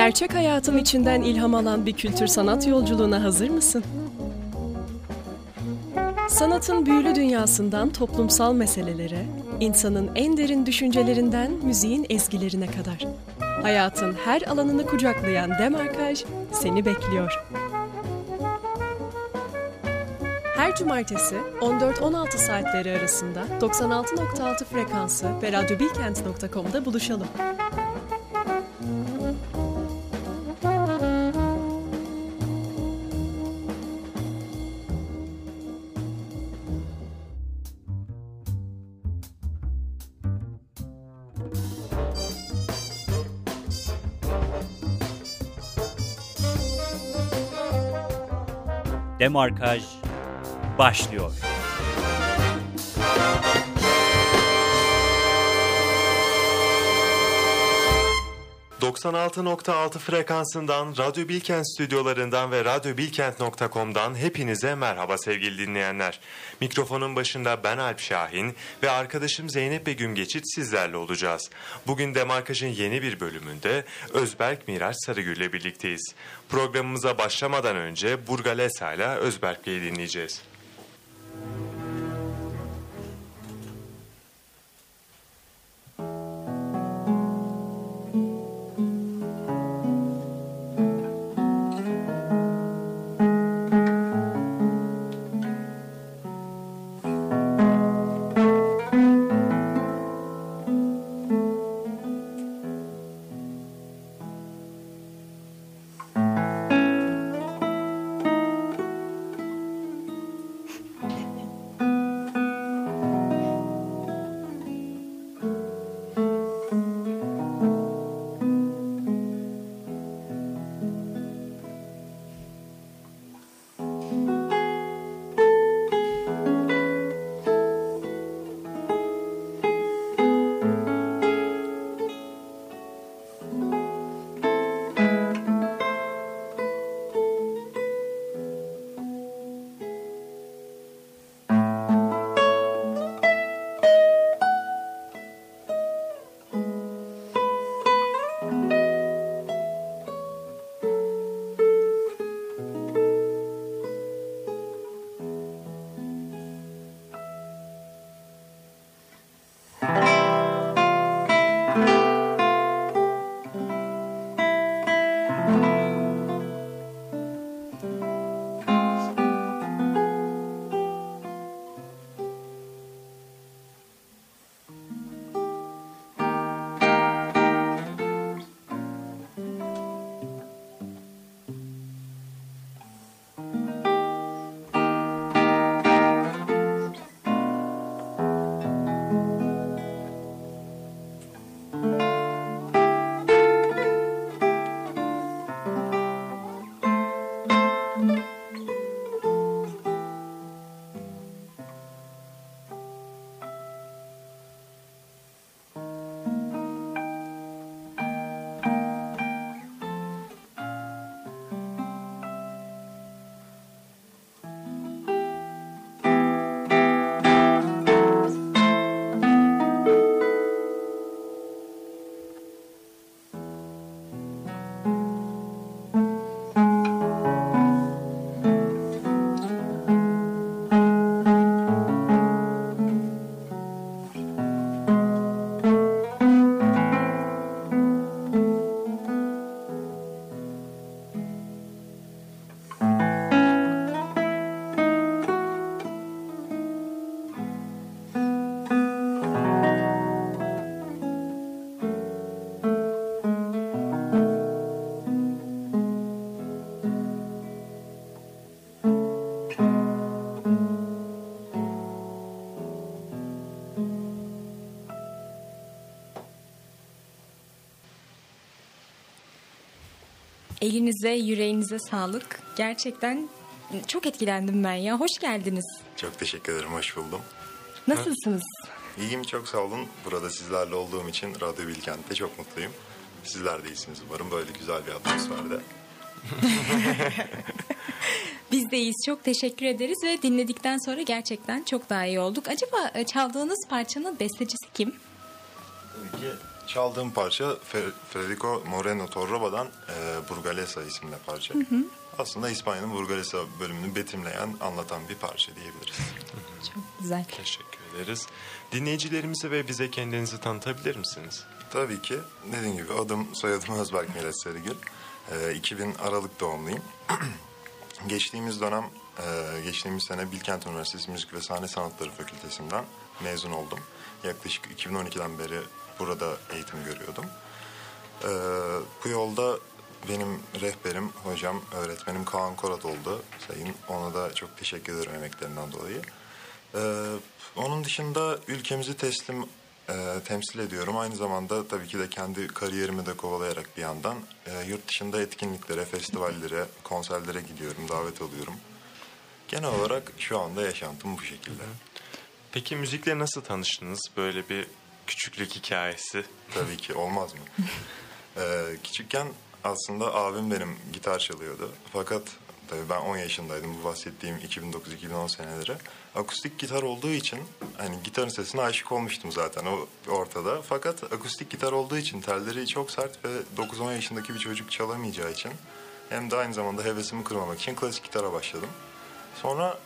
Gerçek hayatın içinden ilham alan bir kültür sanat yolculuğuna hazır mısın? Sanatın büyülü dünyasından toplumsal meselelere, insanın en derin düşüncelerinden müziğin ezgilerine kadar. Hayatın her alanını kucaklayan Demarkaj seni bekliyor. Her cumartesi 14-16 saatleri arasında 96.6 frekansı ve radyobilkent.com'da buluşalım. Demarkaj başlıyor. 96.6 frekansından Radyo Bilkent stüdyolarından ve radyobilkent.com'dan hepinize merhaba sevgili dinleyenler. Mikrofonun başında ben Alp Şahin ve arkadaşım Zeynep Begüm Geçit sizlerle olacağız. Bugün Demarkaj'ın yeni bir bölümünde Özberk Miraç Sarıgül ile birlikteyiz. Programımıza başlamadan önce Burgalesa ile Özberk Bey'i dinleyeceğiz. Elinize, yüreğinize sağlık. Gerçekten çok etkilendim ben ya. Hoş geldiniz. Çok teşekkür ederim, hoş buldum. Nasılsınız? İyiyim, çok sağ olun. Burada sizlerle olduğum için Radyo Bilkent'te çok mutluyum. Sizler de iyisiniz umarım böyle güzel bir atmosferde. Biz de iyiyiz. Çok teşekkür ederiz ve dinledikten sonra gerçekten çok daha iyi olduk. Acaba e, çaldığınız parçanın bestecisi kim? Tabii ki Çaldığım parça Fe- Federico Moreno Torroba'dan Burgalesa isimli parça. Aslında İspanya'nın Burgalesa bölümünü betimleyen, anlatan bir parça diyebiliriz. Çok güzel. Teşekkür ederiz. Dinleyicilerimize ve bize kendinizi tanıtabilir misiniz? Tabii ki dediğim gibi adım soyadım Özberk Meles Sarıgül. E, 2000 Aralık doğumluyum. geçtiğimiz dönem, e, geçtiğimiz sene Bilkent Üniversitesi Müzik ve Sahne Sanatları Fakültesinden mezun oldum. Yaklaşık 2012'den beri burada eğitim görüyordum. E, bu yolda benim rehberim, hocam, öğretmenim Kaan Korat oldu. Sayın ona da çok teşekkür ederim emeklerinden dolayı. Ee, onun dışında ülkemizi teslim e, temsil ediyorum. Aynı zamanda tabii ki de kendi kariyerimi de kovalayarak bir yandan e, yurt dışında etkinliklere, festivallere, konserlere gidiyorum, davet alıyorum. Genel olarak şu anda yaşantım bu şekilde. Peki müzikle nasıl tanıştınız? Böyle bir küçüklük hikayesi. Tabii ki olmaz mı? Ee, küçükken aslında abim benim gitar çalıyordu. Fakat tabii ben 10 yaşındaydım bu bahsettiğim 2009-2010 seneleri. Akustik gitar olduğu için hani gitarın sesine aşık olmuştum zaten o ortada. Fakat akustik gitar olduğu için telleri çok sert ve 9-10 yaşındaki bir çocuk çalamayacağı için hem de aynı zamanda hevesimi kırmamak için klasik gitara başladım. Sonra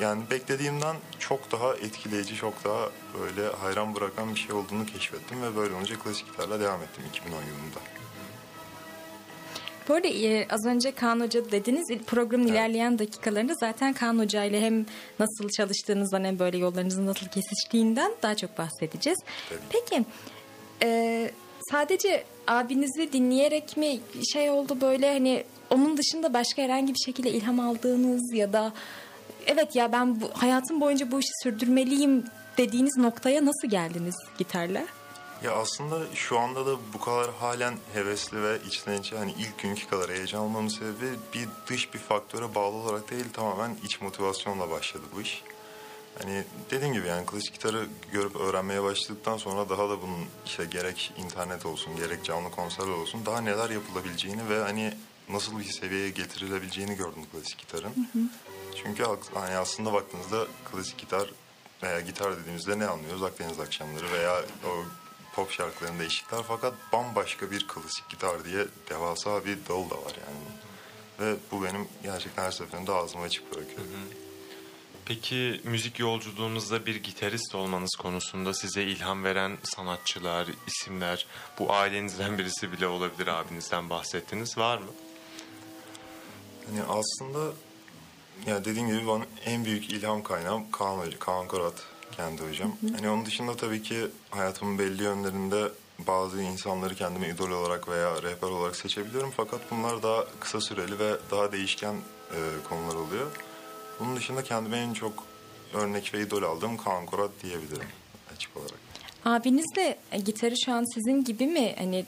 yani beklediğimden çok daha etkileyici, çok daha böyle hayran bırakan bir şey olduğunu keşfettim ve böyle olunca klasik gitarla devam ettim 2010 yılında. Bu arada e, az önce Kaan Hoca dediniz programın ilerleyen dakikalarında zaten Kaan Hoca ile hem nasıl çalıştığınızdan hem böyle yollarınızın nasıl kesiştiğinden daha çok bahsedeceğiz. Tabii. Peki e, sadece abinizi dinleyerek mi şey oldu böyle hani onun dışında başka herhangi bir şekilde ilham aldığınız ya da evet ya ben bu, hayatım boyunca bu işi sürdürmeliyim dediğiniz noktaya nasıl geldiniz gitarla? Ya aslında şu anda da bu kadar halen hevesli ve içten içe hani ilk günkü kadar heyecan olmamın sebebi bir dış bir faktöre bağlı olarak değil tamamen iç motivasyonla başladı bu iş. Hani dediğim gibi yani klasik gitarı görüp öğrenmeye başladıktan sonra daha da bunun işte gerek internet olsun gerek canlı konserler olsun daha neler yapılabileceğini ve hani nasıl bir seviyeye getirilebileceğini gördüm klasik gitarın. Çünkü hani aslında baktığınızda klasik gitar veya gitar dediğimizde ne anlıyoruz? Akdeniz akşamları veya o pop şarkılarında eşitler fakat bambaşka bir klasik gitar diye devasa bir dal da var yani. Ve bu benim gerçekten her seferinde ağzımı açık bırakıyor. Peki müzik yolculuğunuzda bir gitarist olmanız konusunda size ilham veren sanatçılar, isimler, bu ailenizden birisi bile olabilir abinizden bahsettiniz var mı? Hani aslında ya dediğim gibi bana en büyük ilham kaynağım Kaan, Hoca, Kaan Korat kendi hocam. Hani onun dışında tabii ki hayatımın belli yönlerinde bazı insanları kendime idol olarak veya rehber olarak seçebiliyorum. Fakat bunlar daha kısa süreli ve daha değişken e, konular oluyor. Bunun dışında kendime en çok örnek ve idol aldığım Kaan Korat diyebilirim açık olarak. Abiniz de e, gitarı şu an sizin gibi mi hani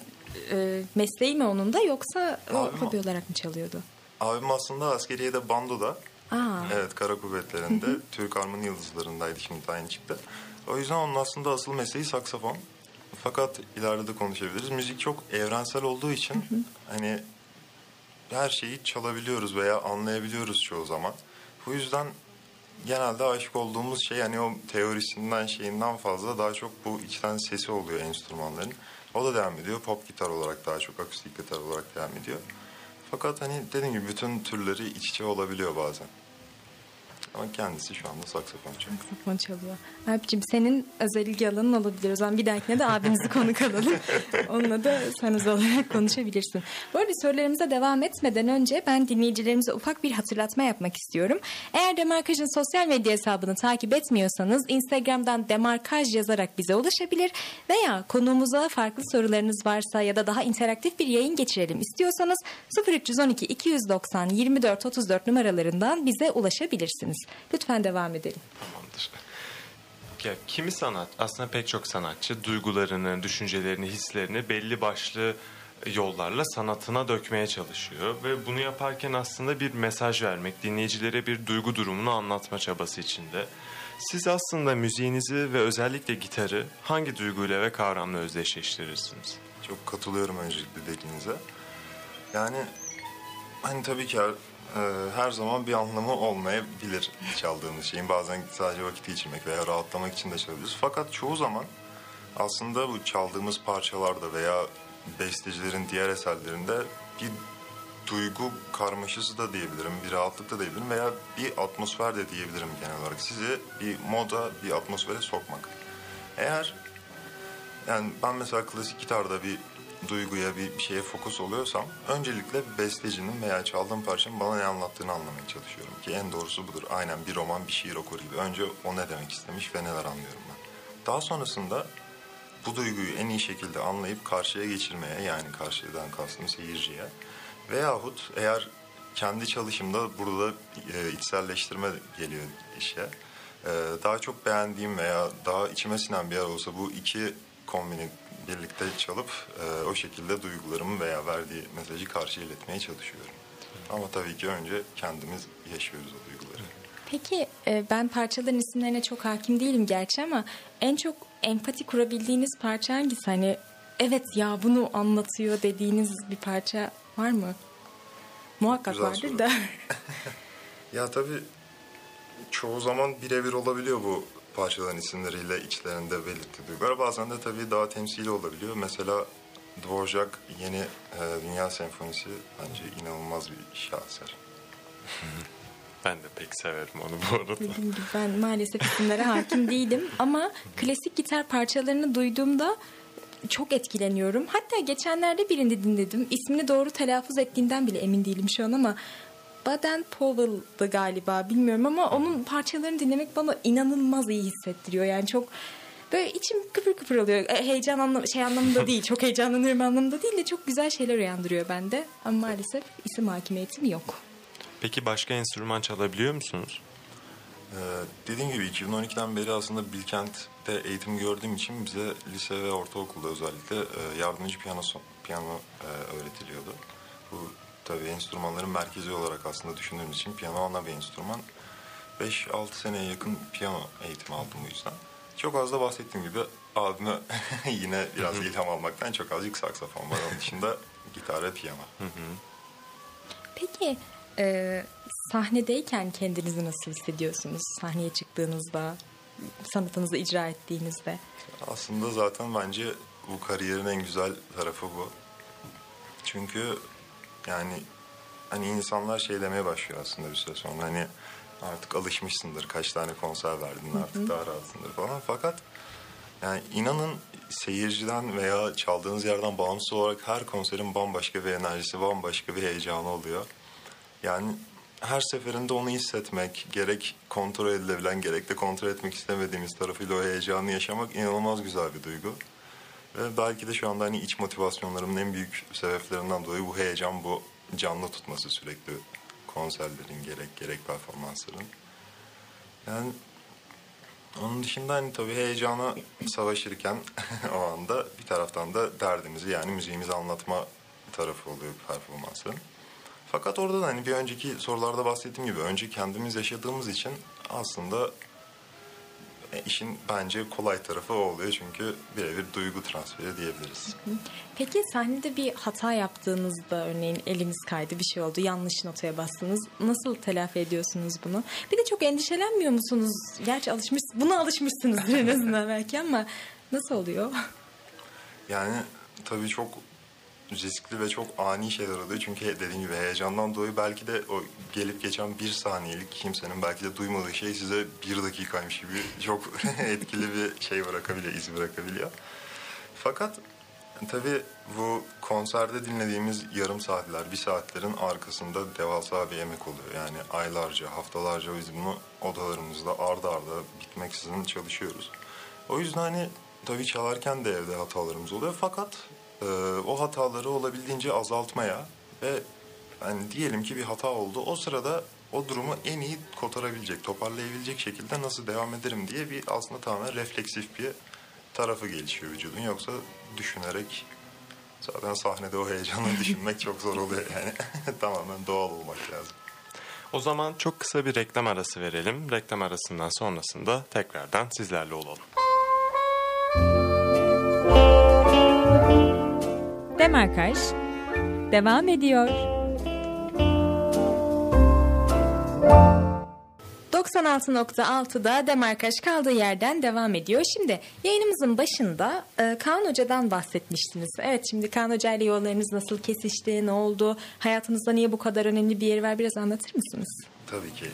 e, mesleği mi onun da yoksa Abim- hobi olarak mı çalıyordu? Abim aslında askeriyede bandoda. Aa. Evet kara kuvvetlerinde Türk Armın Yıldızlarındaydı şimdi aynı çıktı. O yüzden onun aslında asıl mesleği saksafon. Fakat ileride de konuşabiliriz. Müzik çok evrensel olduğu için hani her şeyi çalabiliyoruz veya anlayabiliyoruz çoğu zaman. Bu yüzden genelde aşık olduğumuz şey hani o teorisinden şeyinden fazla daha çok bu içten sesi oluyor enstrümanların. O da devam ediyor. Pop gitar olarak daha çok akustik gitar olarak devam ediyor. Fakat hani dediğim gibi bütün türleri iç içe olabiliyor bazen. Ama kendisi şu anda saksafon çalıyor. Saksafon çalıyor. Alp'ciğim senin özel ilgi alanın olabilir. O zaman bir dahakine de abimizi konuk alalım. Onunla da sen özel olarak konuşabilirsin. Bu arada sorularımıza devam etmeden önce ben dinleyicilerimize ufak bir hatırlatma yapmak istiyorum. Eğer Demarkaj'ın sosyal medya hesabını takip etmiyorsanız Instagram'dan Demarkaj yazarak bize ulaşabilir veya konuğumuza farklı sorularınız varsa ya da daha interaktif bir yayın geçirelim istiyorsanız 0312 290 24 34 numaralarından bize ulaşabilirsiniz. Lütfen devam edelim. Tamamdır. Ya, kimi sanat, aslında pek çok sanatçı duygularını, düşüncelerini, hislerini belli başlı yollarla sanatına dökmeye çalışıyor. Ve bunu yaparken aslında bir mesaj vermek, dinleyicilere bir duygu durumunu anlatma çabası içinde. Siz aslında müziğinizi ve özellikle gitarı hangi duyguyla ve kavramla özdeşleştirirsiniz? Çok katılıyorum öncelikle dediğinize. Yani hani tabii ki e, her zaman bir anlamı olmayabilir çaldığımız şeyin. Bazen sadece vakit geçirmek veya rahatlamak için de çalabiliriz. Fakat çoğu zaman Aslında bu çaldığımız parçalarda veya bestecilerin diğer eserlerinde bir duygu karmaşası da diyebilirim, bir rahatlık da diyebilirim veya bir atmosfer de diyebilirim genel olarak. Sizi bir moda, bir atmosfere sokmak. Eğer yani ben mesela klasik gitarda bir duyguya, bir şeye fokus oluyorsam öncelikle bestecinin veya çaldığım parçanın bana ne anlattığını anlamaya çalışıyorum. Ki en doğrusu budur. Aynen bir roman, bir şiir okur gibi. Önce o ne demek istemiş ve neler anlıyorum ben. Daha sonrasında bu duyguyu en iyi şekilde anlayıp karşıya geçirmeye yani karşıdan kastım seyirciye veyahut eğer kendi çalışımda burada e, içselleştirme geliyor işe. E, daha çok beğendiğim veya daha içime sinen bir yer olsa bu iki kombini birlikte çalıp e, o şekilde duygularımı veya verdiği mesajı karşıya iletmeye çalışıyorum. Ama tabii ki önce kendimiz yaşıyoruz o duyguları. Peki e, ben parçaların isimlerine çok hakim değilim gerçi ama en çok empati kurabildiğiniz parça hangisi? Hani evet ya bunu anlatıyor dediğiniz bir parça var mı? Muhakkak Güzel vardır soru. da. Ya tabii çoğu zaman birebir olabiliyor bu parçaların isimleriyle içlerinde belirttiği duygular. Bazen de tabii daha temsili olabiliyor. Mesela Dvorak yeni e, Dünya Senfonisi bence inanılmaz bir şaheser. Ben de pek severim onu bu arada. Dediğim gibi ben maalesef isimlere hakim değilim ama klasik gitar parçalarını duyduğumda çok etkileniyorum. Hatta geçenlerde birini dinledim. İsmini doğru telaffuz ettiğinden bile emin değilim şu an ama Baden Powell'dı galiba bilmiyorum ama onun parçalarını dinlemek bana inanılmaz iyi hissettiriyor. Yani çok böyle içim kıpır kıpır oluyor. E, Heyecan anlam şey anlamında değil, çok heyecanlanıyorum anlamında değil de çok güzel şeyler uyandırıyor bende. Ama maalesef isim hakimiyetim yok. Peki başka enstrüman çalabiliyor musunuz? Ee, dediğim gibi 2012'den beri aslında Bilkent'te eğitim gördüğüm için bize lise ve ortaokulda özellikle e, yardımcı piyano piyano e, öğretiliyordu. Bu tabii enstrümanların merkezi olarak aslında düşündüğümüz için piyano ana bir enstrüman. 5-6 seneye yakın piyano eğitimi aldım bu yüzden. Çok az da bahsettiğim gibi abime yine biraz ilham almaktan çok azıcık saksafon var. Onun dışında gitar ve piyano. Peki e, sahnedeyken kendinizi nasıl hissediyorsunuz? Sahneye çıktığınızda, sanatınızı icra ettiğinizde. Aslında zaten bence bu kariyerin en güzel tarafı bu. Çünkü yani hani insanlar şey demeye başlıyor aslında bir süre sonra hani artık alışmışsındır kaç tane konser verdin artık daha rahatsındır falan fakat yani inanın seyirciden veya çaldığınız yerden bağımsız olarak her konserin bambaşka bir enerjisi, bambaşka bir heyecanı oluyor. Yani her seferinde onu hissetmek, gerek kontrol edilebilen, gerek de kontrol etmek istemediğimiz tarafıyla o heyecanı yaşamak inanılmaz güzel bir duygu. Ve belki de şu anda hani iç motivasyonlarımın en büyük sebeplerinden dolayı bu heyecan, bu canlı tutması sürekli konserlerin gerek gerek performansların. Yani onun dışında hani tabii heyecana savaşırken o anda bir taraftan da derdimizi yani müziğimizi anlatma tarafı oluyor performansın. Fakat orada da hani bir önceki sorularda bahsettiğim gibi önce kendimiz yaşadığımız için aslında e, işin bence kolay tarafı o oluyor çünkü birebir duygu transferi diyebiliriz. Peki sahnede bir hata yaptığınızda örneğin eliniz kaydı bir şey oldu yanlış notaya bastınız. Nasıl telafi ediyorsunuz bunu? Bir de çok endişelenmiyor musunuz? Gerçi alışmış, buna alışmışsınızdır en azından belki ama nasıl oluyor? Yani tabii çok riskli ve çok ani şeyler oluyor. Çünkü dediğim gibi heyecandan dolayı belki de o gelip geçen bir saniyelik kimsenin belki de duymadığı şey size bir dakikaymış gibi çok etkili bir şey bırakabiliyor, iz bırakabiliyor. Fakat tabii bu konserde dinlediğimiz yarım saatler, bir saatlerin arkasında devasa bir emek oluyor. Yani aylarca, haftalarca biz bunu odalarımızda arda arda bitmeksizin çalışıyoruz. O yüzden hani tabii çalarken de evde hatalarımız oluyor. Fakat e, o hataları olabildiğince azaltmaya ve yani diyelim ki bir hata oldu. O sırada o durumu en iyi kotarabilecek, toparlayabilecek şekilde nasıl devam ederim diye bir aslında tamamen refleksif bir tarafı gelişiyor vücudun. Yoksa düşünerek zaten sahnede o heyecanı düşünmek çok zor oluyor yani. tamamen doğal olmak lazım. O zaman çok kısa bir reklam arası verelim. Reklam arasından sonrasında tekrardan sizlerle olalım. Demarkaj devam ediyor. 96.6'da Demarkaş kaldığı yerden devam ediyor. Şimdi yayınımızın başında e, Kaan Hoca'dan bahsetmiştiniz. Evet şimdi Kaan Hoca ile yollarınız nasıl kesişti, ne oldu? Hayatınızda niye bu kadar önemli bir yeri var biraz anlatır mısınız? Tabii ki.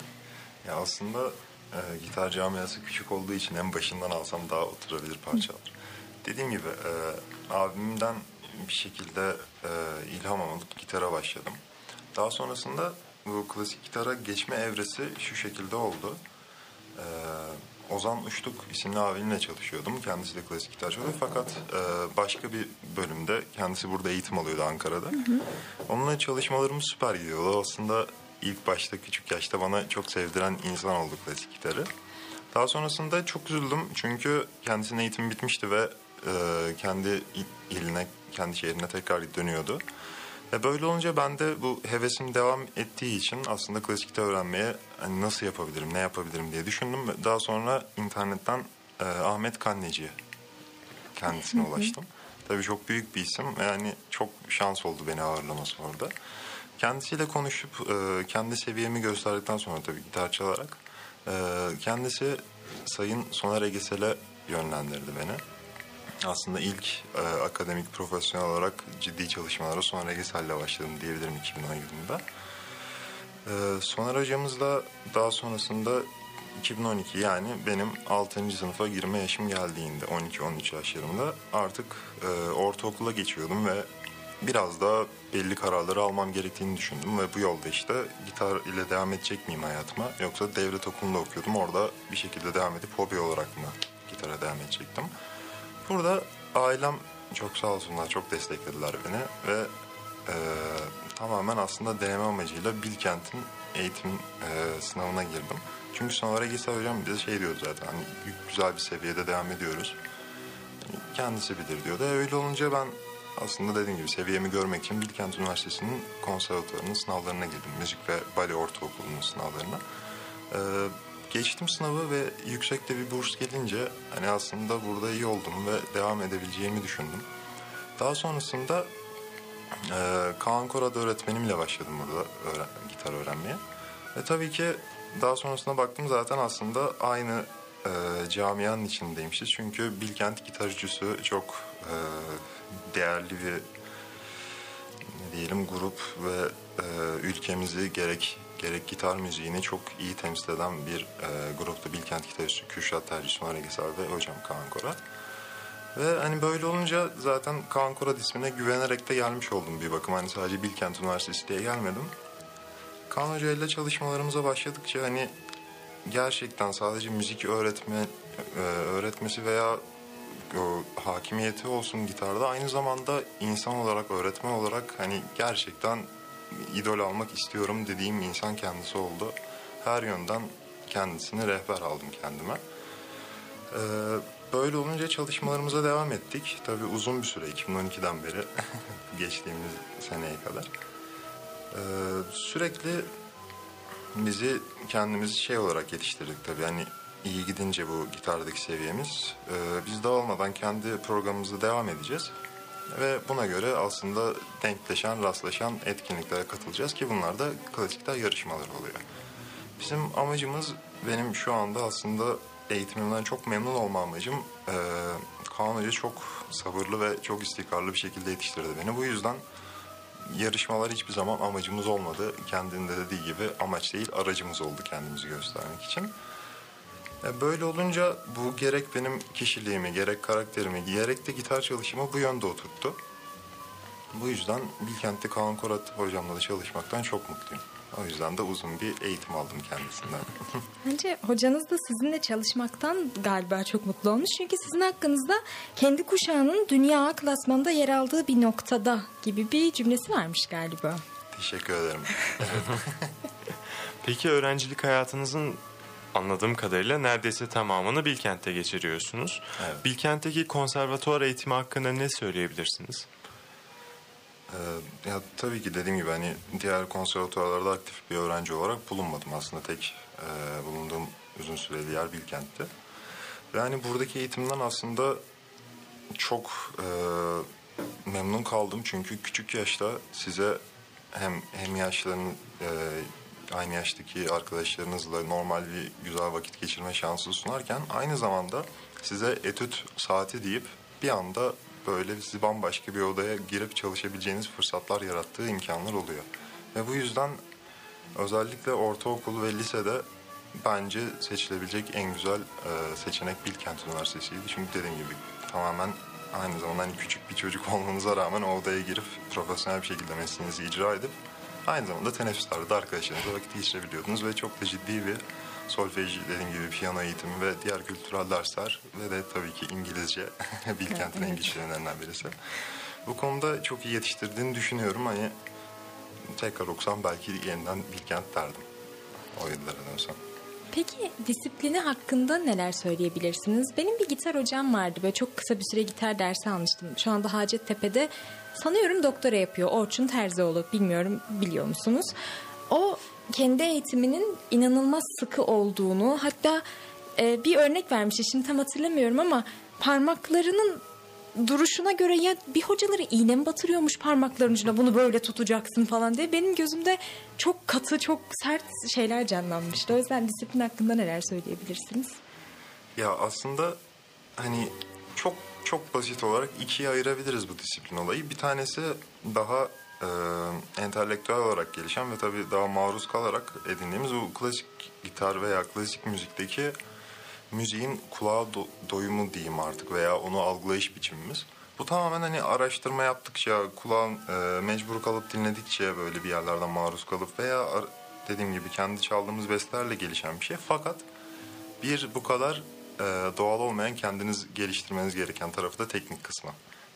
Ya aslında e, gitar camiası küçük olduğu için en başından alsam daha oturabilir parçalar. Dediğim gibi e, abimden bir şekilde e, ilham alıp gitara başladım. Daha sonrasında bu klasik gitara geçme evresi şu şekilde oldu. E, Ozan Uçtuk isimli abimle çalışıyordum. Kendisi de klasik gitar çalıyor fakat e, başka bir bölümde kendisi burada eğitim alıyordu Ankara'da. Onunla çalışmalarımız süper gidiyordu. Aslında ilk başta küçük yaşta bana çok sevdiren insan oldu klasik gitarı. Daha sonrasında çok üzüldüm çünkü kendisinin eğitimi bitmişti ve e, kendi il- iline, kendi şehrine tekrar dönüyordu. Ve böyle olunca ben de bu hevesim devam ettiği için aslında klasik gitar öğrenmeye hani nasıl yapabilirim, ne yapabilirim diye düşündüm. Ve daha sonra internetten e, Ahmet Kanneci'ye kendisine ulaştım. Tabii çok büyük bir isim. Yani çok şans oldu beni ağırlaması orada. Kendisiyle konuşup e, kendi seviyemi gösterdikten sonra tabii gitar çalarak e, kendisi Sayın Soner Egesel'e yönlendirdi beni. Aslında ilk e, akademik profesyonel olarak ciddi çalışmalara Soner Egesel'le başladım diyebilirim 2010 yılında. E, Soner hocamızla daha sonrasında 2012 yani benim 6. sınıfa girme yaşım geldiğinde 12-13 yaşlarımda artık e, ortaokula geçiyordum ve biraz daha belli kararları almam gerektiğini düşündüm ve bu yolda işte gitar ile devam edecek miyim hayatıma yoksa devlet okulunda okuyordum orada bir şekilde devam edip hobi olarak mı gitara devam edecektim. Burada ailem çok sağ olsunlar çok desteklediler beni ve e, tamamen aslında deneme amacıyla Bilkent'in eğitim e, sınavına girdim. Çünkü sınavlara girse hocam bize şey diyordu zaten hani güzel bir seviyede devam ediyoruz. Hani kendisi bilir diyordu. Öyle olunca ben aslında dediğim gibi seviyemi görmek için Bilkent Üniversitesi'nin konservatuvarının sınavlarına girdim. Müzik ve bale ortaokulunun sınavlarına. Ee, geçtim sınavı ve yüksekte bir burs gelince hani aslında burada iyi oldum ve devam edebileceğimi düşündüm. Daha sonrasında e, Kaan Korad öğretmenimle başladım burada öğren- gitar öğrenmeye. Ve tabii ki daha sonrasında baktım zaten aslında aynı e, camianın içindeymişiz. Çünkü Bilkent gitarcısı çok e, değerli bir ne diyelim grup ve e, ülkemizi gerek gerek gitar müziğini çok iyi temsil eden bir e, grupta Bilkent gitarcısı Kürşat Tercih Soner Egeser ve hocam Kaan Korat. Ve hani böyle olunca zaten Kaan Korat ismine güvenerek de gelmiş oldum bir bakıma. Hani sadece Bilkent Üniversitesi diye gelmedim. Kaan Hoca ile çalışmalarımıza başladıkça hani gerçekten sadece müzik öğretme e, öğretmesi veya o hakimiyeti olsun gitarda aynı zamanda insan olarak öğretmen olarak hani gerçekten idol almak istiyorum dediğim insan kendisi oldu. Her yönden kendisini rehber aldım kendime. Ee, böyle olunca çalışmalarımıza devam ettik. Tabii uzun bir süre 2012'den beri geçtiğimiz seneye kadar. Ee, sürekli bizi kendimizi şey olarak yetiştirdik tabii. Hani iyi gidince bu gitardaki seviyemiz. e, biz dağılmadan kendi programımızı devam edeceğiz. Ve buna göre aslında denkleşen, rastlaşan etkinliklere katılacağız ki bunlar da klasikler yarışmaları oluyor. Bizim amacımız benim şu anda aslında eğitimimden çok memnun olma amacım e, Kaan Hoca çok sabırlı ve çok istikrarlı bir şekilde yetiştirdi beni. Bu yüzden yarışmalar hiçbir zaman amacımız olmadı. Kendinde dediği gibi amaç değil aracımız oldu kendimizi göstermek için. E, Böyle olunca bu gerek benim kişiliğimi, gerek karakterimi, gerek de gitar çalışımı bu yönde oturttu. Bu yüzden Bilkent'te Kaan Korat hocamla da çalışmaktan çok mutluyum. O yüzden de uzun bir eğitim aldım kendisinden. Bence hocanız da sizinle çalışmaktan galiba çok mutlu olmuş. Çünkü sizin hakkınızda kendi kuşağının dünya klasmanında yer aldığı bir noktada gibi bir cümlesi varmış galiba. Teşekkür ederim. Peki öğrencilik hayatınızın anladığım kadarıyla neredeyse tamamını Bilkent'te geçiriyorsunuz. Evet. Bilkent'teki konservatuvar eğitimi hakkında ne söyleyebilirsiniz? Ee, ya tabii ki dediğim gibi hani diğer konservatuvarlarda aktif bir öğrenci olarak bulunmadım. Aslında tek e, bulunduğum uzun süreli yer Bilkent'te. Ve hani buradaki eğitimden aslında çok e, memnun kaldım. Çünkü küçük yaşta size hem hem yaşların e, aynı yaştaki arkadaşlarınızla normal bir güzel vakit geçirme şansı sunarken aynı zamanda size etüt saati deyip bir anda böyle sizi bambaşka bir odaya girip çalışabileceğiniz fırsatlar yarattığı imkanlar oluyor. Ve bu yüzden özellikle ortaokul ve lisede bence seçilebilecek en güzel e, seçenek Bilkent Üniversitesi'ydi. Çünkü dediğim gibi tamamen aynı zamanda hani küçük bir çocuk olmanıza rağmen o odaya girip profesyonel bir şekilde mesleğinizi icra edip aynı zamanda teneffüslerde de arkadaşlarınızla vakit geçirebiliyordunuz ve çok da ciddi bir solfej dediğim gibi piyano eğitimi ve diğer kültürel dersler ve de tabii ki İngilizce Bilkent'in en güçlerinden birisi. Bu konuda çok iyi yetiştirdiğini düşünüyorum. Hani tekrar okusam belki yeniden Bilkent derdim. O yıllara dönsem. Peki disiplini hakkında neler söyleyebilirsiniz? Benim bir gitar hocam vardı. Böyle çok kısa bir süre gitar dersi almıştım. Şu anda Hacettepe'de sanıyorum doktora yapıyor. Orçun Terzioğlu. Bilmiyorum biliyor musunuz? O kendi eğitiminin inanılmaz sıkı olduğunu hatta e, bir örnek vermişti. Şimdi tam hatırlamıyorum ama parmaklarının duruşuna göre ya bir hocaları iğne mi batırıyormuş parmakların ucuna bunu böyle tutacaksın falan diye benim gözümde çok katı çok sert şeyler canlanmıştı. O yüzden disiplin hakkında neler söyleyebilirsiniz? Ya aslında hani çok çok basit olarak ikiye ayırabiliriz bu disiplin olayı. Bir tanesi daha e, entelektüel olarak gelişen ve tabii daha maruz kalarak edindiğimiz bu klasik gitar veya klasik müzikteki müziğin kulağa do- doyumu diyeyim artık veya onu algılayış biçimimiz. Bu tamamen hani araştırma yaptıkça, kulağın e, mecbur kalıp dinledikçe böyle bir yerlerden maruz kalıp veya dediğim gibi kendi çaldığımız bestelerle gelişen bir şey. Fakat bir bu kadar e, doğal olmayan kendiniz geliştirmeniz gereken tarafı da teknik kısmı.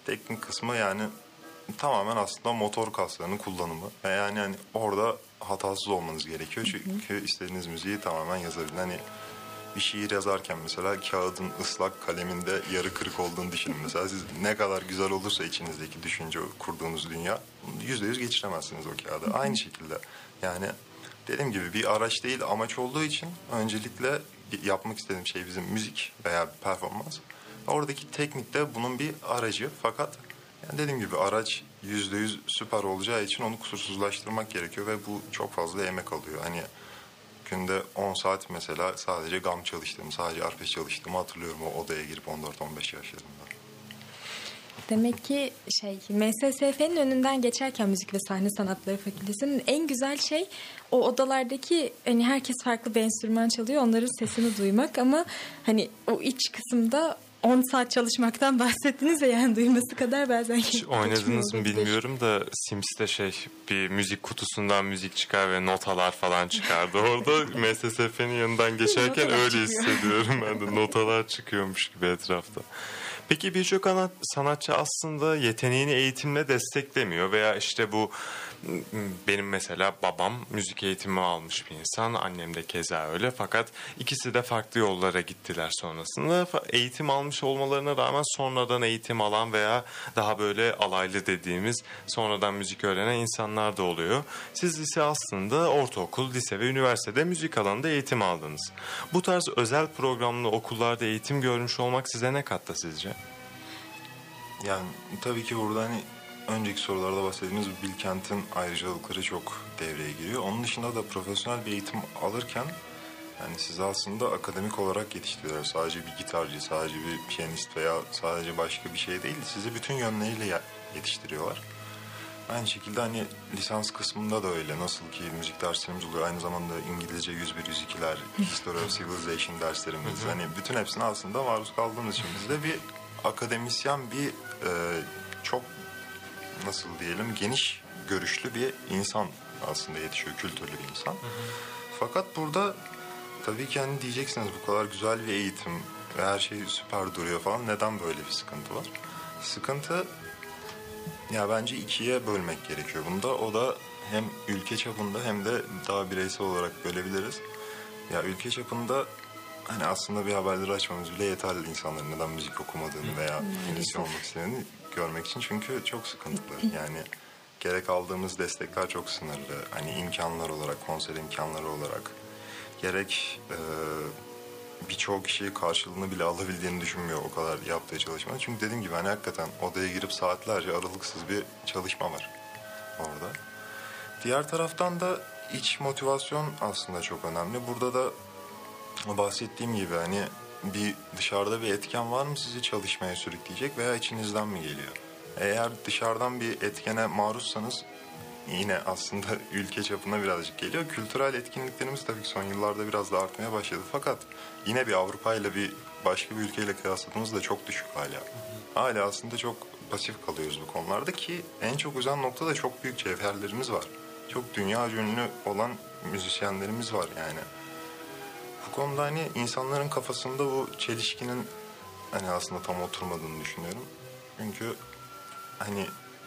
Teknik kısmı yani tamamen aslında motor kaslarının kullanımı. Ve yani hani orada hatasız olmanız gerekiyor. Çünkü istediğiniz müziği tamamen yazabilin. Hani bir şiir yazarken mesela kağıdın ıslak kaleminde yarı kırık olduğunu düşünün. Mesela siz ne kadar güzel olursa içinizdeki düşünce, kurduğunuz dünya yüzde yüz geçiremezsiniz o kağıda. Aynı şekilde yani dediğim gibi bir araç değil amaç olduğu için öncelikle yapmak istediğim şey bizim müzik veya performans. Oradaki teknik de bunun bir aracı fakat yani dediğim gibi araç yüzde yüz süper olacağı için onu kusursuzlaştırmak gerekiyor ve bu çok fazla emek alıyor. Hani günde 10 saat mesela sadece gam çalıştığımı, sadece arpej çalıştığımı hatırlıyorum o odaya girip 14-15 yaşlarında. Demek ki şey MSSF'nin önünden geçerken Müzik ve Sahne Sanatları Fakültesi'nin en güzel şey o odalardaki hani herkes farklı bir enstrüman çalıyor onların sesini duymak ama hani o iç kısımda 10 saat çalışmaktan bahsettiniz ya yani duyması kadar bazen Hiç oynadınız mı bilmiyorum da Sims'te şey bir müzik kutusundan müzik çıkar ve notalar falan çıkardı. Orada MSSF'nin yanından geçerken Notalar öyle çıkıyor. hissediyorum ben de notalar çıkıyormuş gibi etrafta. Peki birçok ana- sanatçı aslında yeteneğini eğitimle desteklemiyor veya işte bu benim mesela babam müzik eğitimi almış bir insan, annem de keza öyle fakat ikisi de farklı yollara gittiler sonrasında. Eğitim almış olmalarına rağmen sonradan eğitim alan veya daha böyle alaylı dediğimiz sonradan müzik öğrenen insanlar da oluyor. Siz ise aslında ortaokul, lise ve üniversitede müzik alanında eğitim aldınız. Bu tarz özel programlı okullarda eğitim görmüş olmak size ne kattı sizce? Yani tabii ki burada hani önceki sorularda bahsettiğimiz Bilkent'in ayrıcalıkları çok devreye giriyor. Onun dışında da profesyonel bir eğitim alırken yani sizi aslında akademik olarak yetiştiriyorlar. Sadece bir gitarcı, sadece bir piyanist veya sadece başka bir şey değil. Sizi bütün yönleriyle yetiştiriyorlar. Aynı şekilde hani lisans kısmında da öyle. Nasıl ki müzik derslerimiz oluyor. Aynı zamanda İngilizce 101, 102'ler, History of Civilization derslerimiz. hani bütün hepsine aslında maruz kaldığımız için bizde bir akademisyen, bir e, çok nasıl diyelim geniş görüşlü bir insan aslında yetişiyor. Kültürlü bir insan. Fakat burada tabii ki hani diyeceksiniz bu kadar güzel bir eğitim ve her şey süper duruyor falan. Neden böyle bir sıkıntı var? Sıkıntı ya bence ikiye bölmek gerekiyor bunda. O da hem ülke çapında hem de daha bireysel olarak bölebiliriz. Ya ülke çapında hani aslında bir haberleri açmamız bile yeterli insanların neden müzik okumadığını veya müzisyen olmak istediğini görmek için. Çünkü çok sıkıntılı. Yani gerek aldığımız destekler çok sınırlı. Hani imkanlar olarak, konser imkanları olarak gerek e, birçok kişi karşılığını bile alabildiğini düşünmüyor o kadar yaptığı çalışmanın. Çünkü dediğim gibi hani hakikaten odaya girip saatlerce aralıksız bir çalışma var orada. Diğer taraftan da iç motivasyon aslında çok önemli. Burada da bahsettiğim gibi hani bir dışarıda bir etken var mı sizi çalışmaya sürükleyecek veya içinizden mi geliyor? Eğer dışarıdan bir etkene maruzsanız yine aslında ülke çapında birazcık geliyor. Kültürel etkinliklerimiz tabii ki son yıllarda biraz da artmaya başladı. Fakat yine bir Avrupa ile bir başka bir ülkeyle kıyasladığımızda çok düşük hala. Hala aslında çok pasif kalıyoruz bu konularda ki en çok üzen noktada çok büyük cevherlerimiz var. Çok dünya ünlü olan müzisyenlerimiz var yani. Bu konuda hani insanların kafasında bu çelişkinin hani aslında tam oturmadığını düşünüyorum. Çünkü hani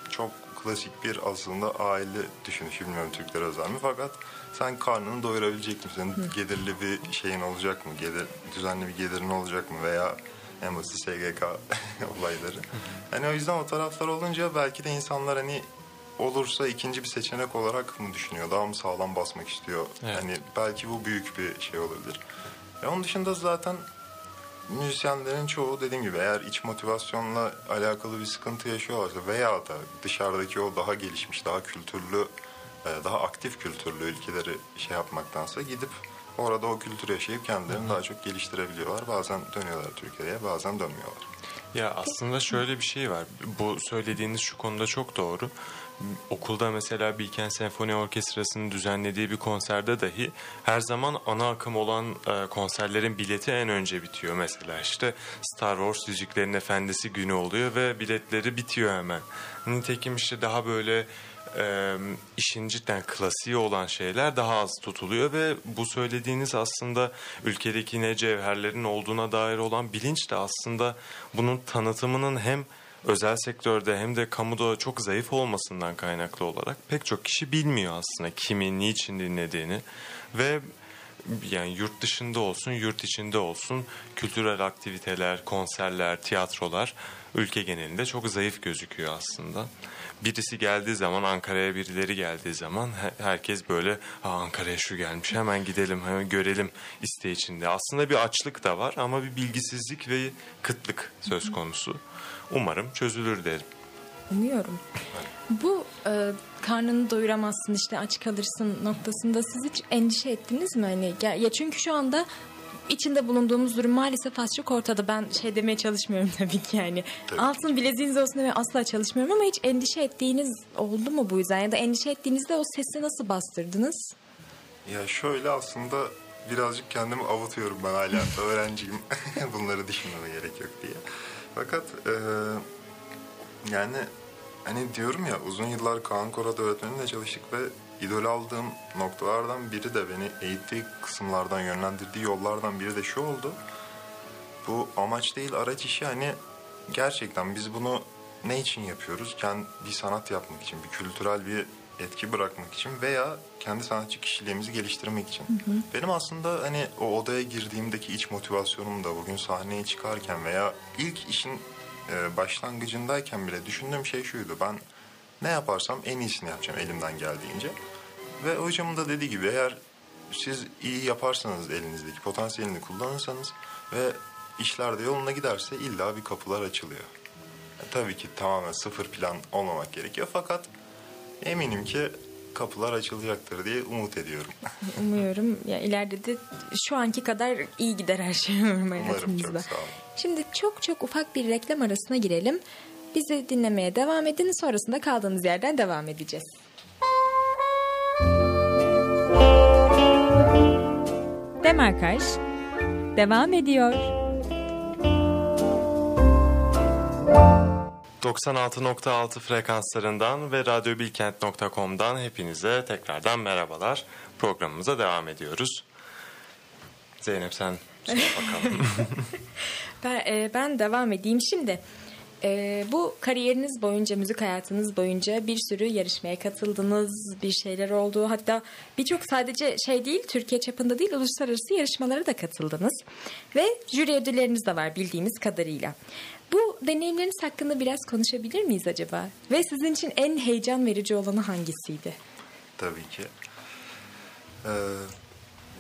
çok klasik bir aslında aile düşünüşü bilmiyorum Türkler özel mi fakat sen karnını doyurabilecek misin? Gelirli bir şeyin olacak mı? Gelir, düzenli bir gelirin olacak mı? Veya en basit SGK olayları. Hani o yüzden o taraflar olunca belki de insanlar hani olursa ikinci bir seçenek olarak mı düşünüyor? Daha mı sağlam basmak istiyor? Evet. Hani belki bu büyük bir şey olabilir. E onun dışında zaten müzisyenlerin çoğu dediğim gibi eğer iç motivasyonla alakalı bir sıkıntı yaşıyorlarsa veya da dışarıdaki o daha gelişmiş, daha kültürlü, e, daha aktif kültürlü ülkeleri şey yapmaktansa gidip orada o kültürü yaşayıp kendilerini daha çok geliştirebiliyorlar. Bazen dönüyorlar Türkiye'ye, bazen dönmüyorlar. Ya aslında şöyle bir şey var. Bu söylediğiniz şu konuda çok doğru. Okulda mesela Bilkent Senfoni Orkestrası'nın düzenlediği bir konserde dahi her zaman ana akım olan e, konserlerin bileti en önce bitiyor. Mesela işte Star Wars Yüzüklerin Efendisi günü oluyor ve biletleri bitiyor hemen. Nitekim işte daha böyle e, işin cidden klasiği olan şeyler daha az tutuluyor ve bu söylediğiniz aslında ülkedeki ne cevherlerin olduğuna dair olan bilinç de aslında bunun tanıtımının hem özel sektörde hem de kamuda çok zayıf olmasından kaynaklı olarak pek çok kişi bilmiyor aslında kimin niçin dinlediğini ve yani yurt dışında olsun, yurt içinde olsun kültürel aktiviteler, konserler, tiyatrolar ülke genelinde çok zayıf gözüküyor aslında. Birisi geldiği zaman Ankara'ya birileri geldiği zaman herkes böyle Ankara'ya şu gelmiş hemen gidelim hemen görelim isteği içinde. Aslında bir açlık da var ama bir bilgisizlik ve kıtlık söz konusu. Umarım çözülür derim. Umuyorum. Bu e, karnını doyuramazsın işte aç kalırsın noktasında siz hiç endişe ettiniz mi? Hani, ya, ya çünkü şu anda içinde bulunduğumuz durum maalesef az çok ortada. Ben şey demeye çalışmıyorum tabii ki yani. Tabii. Altın bileziğiniz olsun demeye asla çalışmıyorum ama hiç endişe ettiğiniz oldu mu bu yüzden? Ya da endişe ettiğinizde o sesi nasıl bastırdınız? Ya şöyle aslında birazcık kendimi avutuyorum ben hala öğrenciyim. Bunları düşünmeme gerek yok diye. Fakat e, yani hani diyorum ya uzun yıllar Kaan Korat öğretmenimle çalıştık ve idol aldığım noktalardan biri de beni eğittiği kısımlardan yönlendirdiği yollardan biri de şu oldu. Bu amaç değil araç işi hani gerçekten biz bunu ne için yapıyoruz? Kendi bir sanat yapmak için, bir kültürel bir etki bırakmak için veya kendi sanatçı kişiliğimizi geliştirmek için. Benim aslında hani o odaya girdiğimdeki iç motivasyonum da bugün sahneye çıkarken veya ilk işin e, başlangıcındayken bile düşündüğüm şey şuydu. Ben ne yaparsam en iyisini yapacağım elimden geldiğince. Ve hocamın da dediği gibi eğer siz iyi yaparsanız elinizdeki potansiyelini kullanırsanız ve işler de yoluna giderse illa bir kapılar açılıyor. E, tabii ki tamamen sıfır plan olmamak gerekiyor fakat eminim ki kapılar açılacaktır diye umut ediyorum. Umuyorum ya ileride de şu anki kadar iyi gider her şey umarım Umarım hayatımızda. çok sağ olun. Şimdi çok çok ufak bir reklam arasına girelim. Bizi dinlemeye devam edin. Sonrasında kaldığımız yerden devam edeceğiz. Demarkaj devam ediyor. 96.6 frekanslarından ve radyobilkent.com'dan hepinize tekrardan merhabalar. Programımıza devam ediyoruz. Zeynep sen sor bakalım. Ben, e, ben devam edeyim şimdi. e, bu kariyeriniz boyunca, müzik hayatınız boyunca bir sürü yarışmaya katıldınız, bir şeyler oldu. Hatta birçok sadece şey değil, Türkiye çapında değil, uluslararası yarışmalara da katıldınız. Ve jüri ödülleriniz de var bildiğimiz kadarıyla. Bu deneyimleriniz hakkında biraz konuşabilir miyiz acaba? Ve sizin için en heyecan verici olanı hangisiydi? Tabii ki. Ee,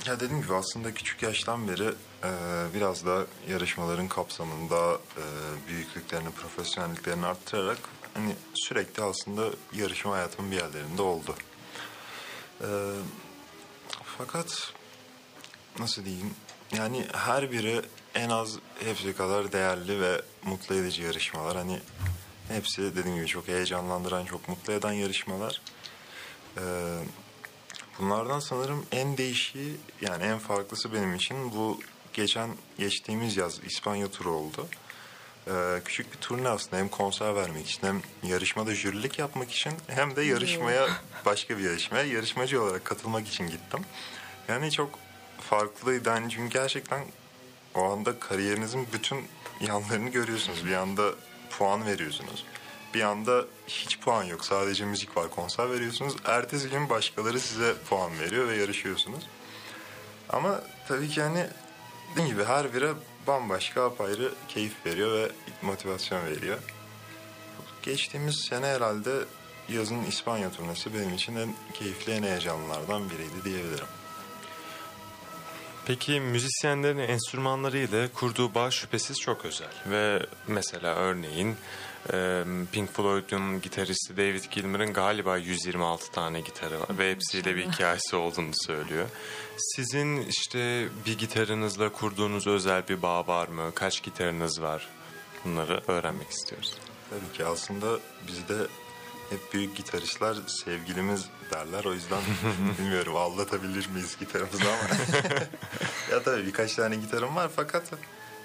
ya dediğim gibi aslında küçük yaştan beri e, biraz da yarışmaların kapsamında e, büyüklüklerini, profesyonelliklerini arttırarak hani sürekli aslında yarışma hayatımın bir yerlerinde oldu. Ee, Fakat nasıl diyeyim? Yani her biri en az hepsi kadar değerli ve mutlu edici yarışmalar. Hani hepsi dediğim gibi çok heyecanlandıran, çok mutlu eden yarışmalar. Ee, bunlardan sanırım en değişiği yani en farklısı benim için bu geçen geçtiğimiz yaz İspanya turu oldu. Ee, küçük bir turne aslında hem konser vermek için hem yarışmada jürilik yapmak için hem de yarışmaya başka bir yarışmaya yarışmacı olarak katılmak için gittim. Yani çok farklıydı yani çünkü gerçekten o anda kariyerinizin bütün yanlarını görüyorsunuz. Bir anda puan veriyorsunuz. Bir anda hiç puan yok. Sadece müzik var. Konser veriyorsunuz. Ertesi gün başkaları size puan veriyor ve yarışıyorsunuz. Ama tabii ki hani dediğim gibi her biri bambaşka apayrı keyif veriyor ve motivasyon veriyor. Geçtiğimiz sene herhalde yazın İspanya turnesi benim için en keyifli, en heyecanlılardan biriydi diyebilirim. Peki müzisyenlerin enstrümanları ile kurduğu bağ şüphesiz çok özel. Ve mesela örneğin Pink Floyd'un gitaristi David Gilmour'un galiba 126 tane gitarı var ve hepsiyle bir hikayesi olduğunu söylüyor. Sizin işte bir gitarınızla kurduğunuz özel bir bağ var mı? Kaç gitarınız var? Bunları öğrenmek istiyoruz. Tabii ki aslında bizde hep büyük gitaristler sevgilimiz derler. O yüzden bilmiyorum aldatabilir miyiz gitarımızı ama. ya tabii birkaç tane gitarım var fakat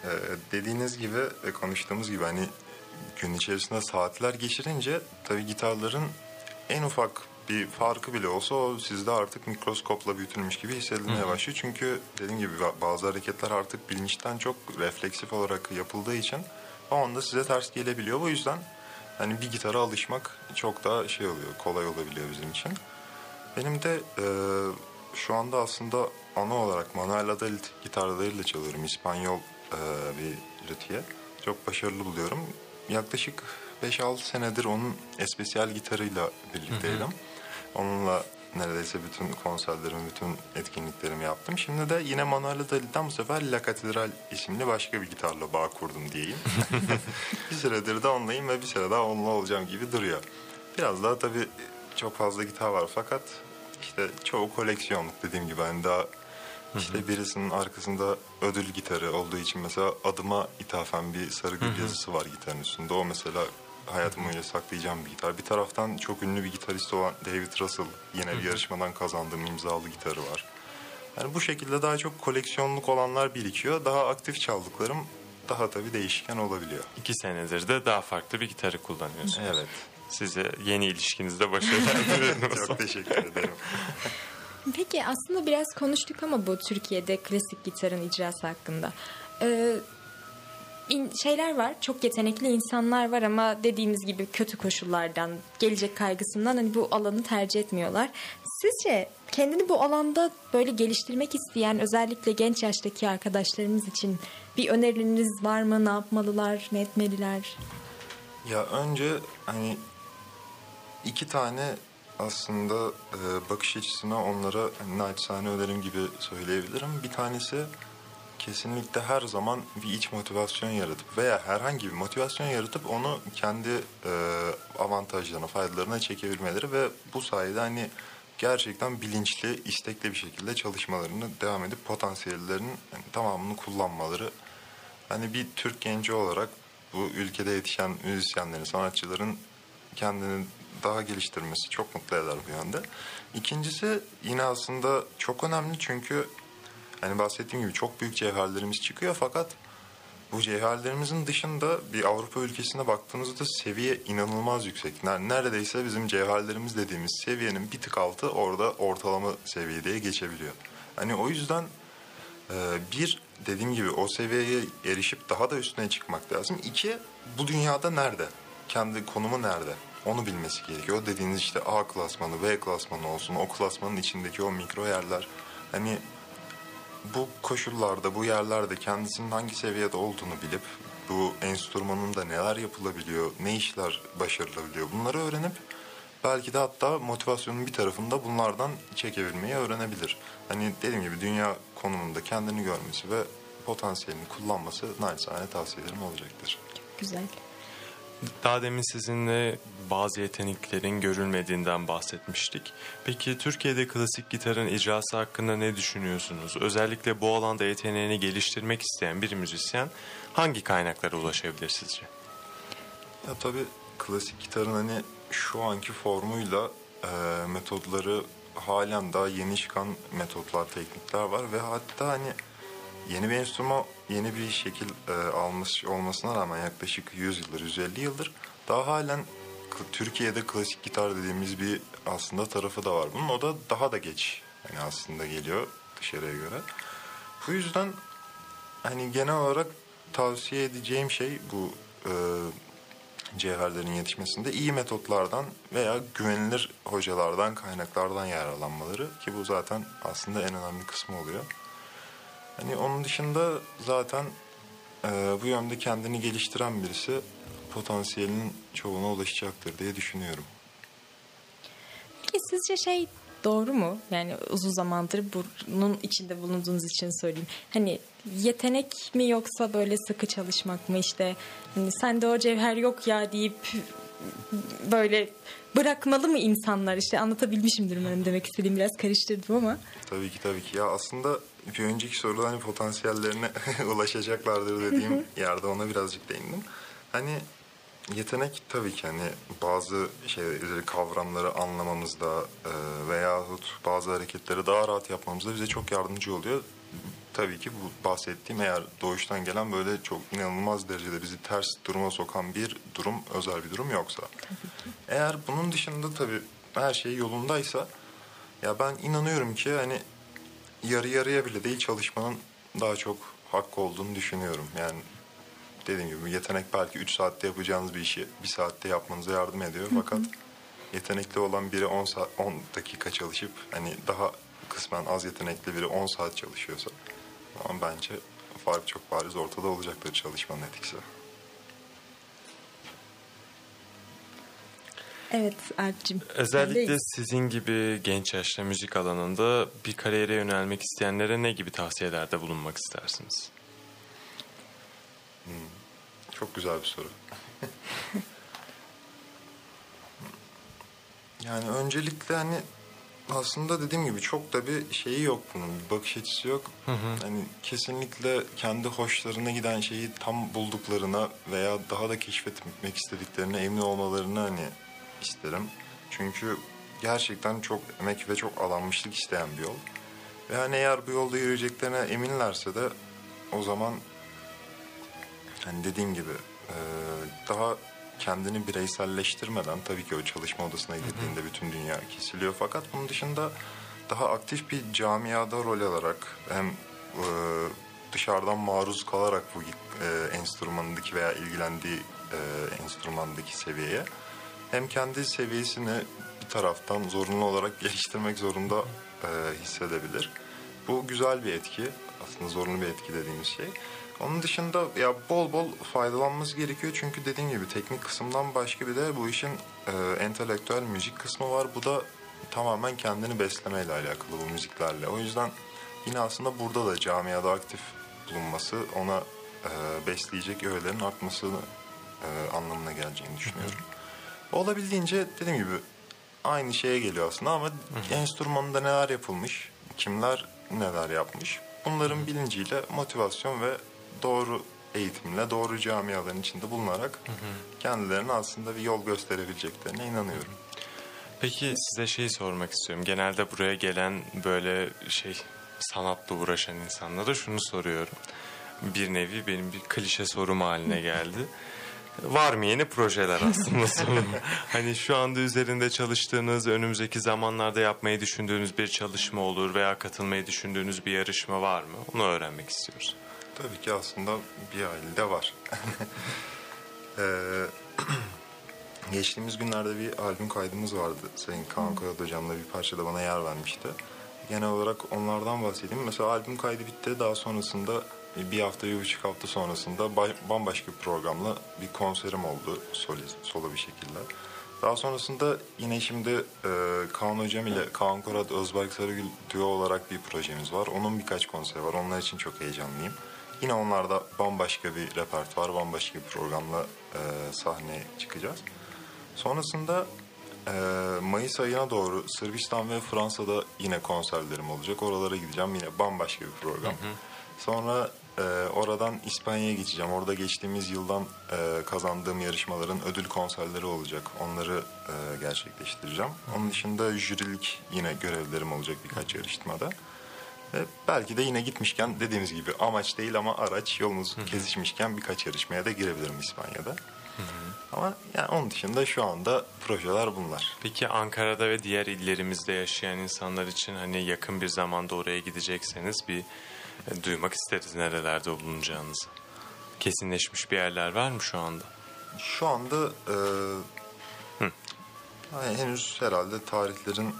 e, dediğiniz gibi ve konuştuğumuz gibi hani gün içerisinde saatler geçirince tabii gitarların en ufak bir farkı bile olsa o sizde artık mikroskopla büyütülmüş gibi hissedilmeye başlıyor. Çünkü dediğim gibi ba- bazı hareketler artık bilinçten çok refleksif olarak yapıldığı için o anda size ters gelebiliyor. Bu yüzden hani bir gitara alışmak çok daha şey oluyor, kolay olabiliyor bizim için. Benim de e, şu anda aslında ana olarak Manuel Adalit gitarlarıyla çalıyorum. İspanyol e, bir lüthiye. Çok başarılı buluyorum. Yaklaşık 5-6 senedir onun especial gitarıyla birlikteydim. Onunla neredeyse bütün konserlerimi, bütün etkinliklerimi yaptım. Şimdi de yine Manuel Adalit'ten bu sefer La Catedral isimli başka bir gitarla bağ kurdum diyeyim. bir süredir de onlayım ve bir süre daha onunla olacağım gibi duruyor. Biraz daha tabii çok fazla gitar var fakat işte çoğu koleksiyonluk dediğim gibi hani daha işte birisinin arkasında ödül gitarı olduğu için mesela adıma ithafen bir sarı gül yazısı var gitarın üstünde. O mesela hayatım boyunca saklayacağım bir gitar. Bir taraftan çok ünlü bir gitarist olan David Russell yine bir yarışmadan kazandığım imzalı gitarı var. Yani bu şekilde daha çok koleksiyonluk olanlar birikiyor. Daha aktif çaldıklarım daha tabii değişken olabiliyor. İki senedir de daha farklı bir gitarı kullanıyorsunuz. Evet. Size yeni ilişkinizde başarılar dilerim. Çok teşekkür ederim. Peki aslında biraz konuştuk ama bu Türkiye'de klasik gitarın icrası hakkında. Ee, şeyler var, çok yetenekli insanlar var ama dediğimiz gibi kötü koşullardan, gelecek kaygısından hani bu alanı tercih etmiyorlar. Sizce kendini bu alanda böyle geliştirmek isteyen özellikle genç yaştaki arkadaşlarımız için bir öneriniz var mı? Ne yapmalılar, ne etmeliler? Ya önce hani iki tane aslında e, bakış açısına onlara naçizane önerim gibi söyleyebilirim. Bir tanesi kesinlikle her zaman bir iç motivasyon yaratıp veya herhangi bir motivasyon yaratıp onu kendi e, avantajlarına, faydalarına çekebilmeleri ve bu sayede hani gerçekten bilinçli, istekli bir şekilde çalışmalarını devam edip potansiyellerinin hani tamamını kullanmaları. Hani bir Türk genci olarak bu ülkede yetişen müzisyenlerin, sanatçıların kendini daha geliştirmesi çok mutlu eder bu yönde. İkincisi yine aslında çok önemli çünkü hani bahsettiğim gibi çok büyük cevherlerimiz çıkıyor fakat bu cevherlerimizin dışında bir Avrupa ülkesine baktığınızda seviye inanılmaz yüksek. Ner- Neredeyse bizim cevherlerimiz dediğimiz seviyenin bir tık altı orada ortalama seviyeye geçebiliyor. Hani o yüzden ee, bir dediğim gibi o seviyeye erişip daha da üstüne çıkmak lazım. İki bu dünyada nerede? Kendi konumu nerede? Onu bilmesi gerekiyor. O dediğiniz işte A klasmanı, B klasmanı olsun. O klasmanın içindeki o mikro yerler. Hani bu koşullarda, bu yerlerde kendisinin hangi seviyede olduğunu bilip bu enstrümanın da neler yapılabiliyor, ne işler başarılabiliyor bunları öğrenip belki de hatta motivasyonun bir tarafında bunlardan çekebilmeyi öğrenebilir. Hani dediğim gibi dünya konumunda kendini görmesi ve potansiyelini kullanması naçizane tavsiyelerim olacaktır. Güzel. Daha demin sizinle bazı yeteneklerin görülmediğinden bahsetmiştik. Peki Türkiye'de klasik gitarın icrası hakkında ne düşünüyorsunuz? Özellikle bu alanda yeteneğini geliştirmek isteyen bir müzisyen hangi kaynaklara ulaşabilir sizce? Ya tabii klasik gitarın hani şu anki formuyla e, metodları halen daha yeni çıkan metotlar, teknikler var ve hatta hani yeni bir enstrüman yeni bir şekil e, almış olmasına rağmen yaklaşık 100 yıldır, 150 yıldır daha halen Türkiye'de klasik gitar dediğimiz bir aslında tarafı da var. Bunun o da daha da geç yani aslında geliyor dışarıya göre. Bu yüzden hani genel olarak tavsiye edeceğim şey bu e, cevherlerin yetişmesinde iyi metotlardan veya güvenilir hocalardan, kaynaklardan yararlanmaları ki bu zaten aslında en önemli kısmı oluyor. Hani onun dışında zaten e, bu yönde kendini geliştiren birisi potansiyelinin çoğuna ulaşacaktır diye düşünüyorum. Peki sizce şey doğru mu? Yani uzun zamandır bunun içinde bulunduğunuz için söyleyeyim. Hani yetenek mi yoksa böyle sıkı çalışmak mı işte hani sende o cevher yok ya deyip böyle bırakmalı mı insanlar işte anlatabilmişimdir umarım demek istediğim biraz karıştırdım ama. Tabii ki tabii ki. Ya aslında bir önceki soruda hani potansiyellerine ulaşacaklardır dediğim yerde ona birazcık değindim. Hani yetenek tabii ki hani bazı şeyleri, kavramları anlamamızda e, veyahut bazı hareketleri daha rahat yapmamızda bize çok yardımcı oluyor. Tabii ki bu bahsettiğim eğer doğuştan gelen böyle çok inanılmaz derecede bizi ters duruma sokan bir durum, özel bir durum yoksa. Eğer bunun dışında tabii her şey yolundaysa ya ben inanıyorum ki hani yarı yarıya bile değil çalışmanın daha çok hakkı olduğunu düşünüyorum. Yani dediğim gibi yetenek belki 3 saatte yapacağınız bir işi bir saatte yapmanıza yardım ediyor. Fakat yetenekli olan biri 10 saat 10 dakika çalışıp hani daha kısmen az yetenekli biri 10 saat çalışıyorsa ama bence fark çok bariz ortada olacaktır çalışmanın etkisi. Evet Alp'cim. Özellikle sizin gibi genç yaşta müzik alanında bir kariyere yönelmek isteyenlere ne gibi tavsiyelerde bulunmak istersiniz? Çok güzel bir soru. yani öncelikle hani aslında dediğim gibi çok da bir şeyi yok bunun. Bir bakış açısı yok. Hani kesinlikle kendi hoşlarına giden şeyi tam bulduklarına veya daha da keşfetmek istediklerine emin olmalarını hani isterim. Çünkü gerçekten çok emek ve çok alanmışlık isteyen bir yol. Ve hani eğer bu yolda yürüyeceklerine eminlerse de o zaman hani dediğim gibi e, daha kendini bireyselleştirmeden tabii ki o çalışma odasına girdiğinde bütün dünya kesiliyor. Fakat bunun dışında daha aktif bir camiada rol alarak hem e, dışarıdan maruz kalarak bu e, enstrümandaki veya ilgilendiği e, enstrümandaki seviyeye hem kendi seviyesini bir taraftan zorunlu olarak geliştirmek zorunda e, hissedebilir. Bu güzel bir etki. Aslında zorunlu bir etki dediğimiz şey. Onun dışında ya bol bol faydalanması gerekiyor çünkü dediğim gibi teknik kısımdan başka bir de bu işin e, entelektüel müzik kısmı var. Bu da tamamen kendini beslemeyle alakalı bu müziklerle. O yüzden yine aslında burada da camiada aktif bulunması ona e, besleyecek öğelerin artmasını e, anlamına geleceğini düşünüyorum. Olabildiğince dediğim gibi aynı şeye geliyor aslında ama enstrümanında neler yapılmış, kimler neler yapmış. Bunların bilinciyle motivasyon ve doğru eğitimle doğru camiaların içinde bulunarak kendilerine aslında bir yol gösterebileceklerine inanıyorum. Peki size şey sormak istiyorum. Genelde buraya gelen böyle şey sanatla uğraşan insanlara şunu soruyorum. Bir nevi benim bir klişe sorum haline geldi. Var mı yeni projeler aslında hani şu anda üzerinde çalıştığınız, önümüzdeki zamanlarda yapmayı düşündüğünüz bir çalışma olur veya katılmayı düşündüğünüz bir yarışma var mı? Onu öğrenmek istiyoruz. Tabii ki aslında bir ailede var. Ee, geçtiğimiz günlerde bir albüm kaydımız vardı. Sayın Kaan Koyat hocamla bir parça da bana yer vermişti. Genel olarak onlardan bahsedeyim. Mesela albüm kaydı bitti. Daha sonrasında bir hafta, bir buçuk hafta sonrasında bambaşka bir programla bir konserim oldu. Solo, solo bir şekilde. Daha sonrasında yine şimdi e, Kaan Hocam ile Kaan Korat, Özberk Sarıgül duo olarak bir projemiz var. Onun birkaç konseri var. Onlar için çok heyecanlıyım. Yine onlarda bambaşka bir repertuar, bambaşka bir programla e, sahneye çıkacağız. Sonrasında e, Mayıs ayına doğru Sırbistan ve Fransa'da yine konserlerim olacak. Oralara gideceğim yine bambaşka bir program. Sonra e, oradan İspanya'ya geçeceğim. Orada geçtiğimiz yıldan e, kazandığım yarışmaların ödül konserleri olacak. Onları e, gerçekleştireceğim. Onun dışında jürilik yine görevlerim olacak birkaç yarışmada. Ve belki de yine gitmişken dediğimiz gibi amaç değil ama araç yolumuz kesişmişken birkaç yarışmaya da girebilirim İspanya'da. Ama yani onun dışında şu anda projeler bunlar. Peki Ankara'da ve diğer illerimizde yaşayan insanlar için hani yakın bir zamanda oraya gidecekseniz bir e, duymak isteriz nerelerde bulunacağınızı. Kesinleşmiş bir yerler var mı şu anda? Şu anda e, yani henüz herhalde tarihlerin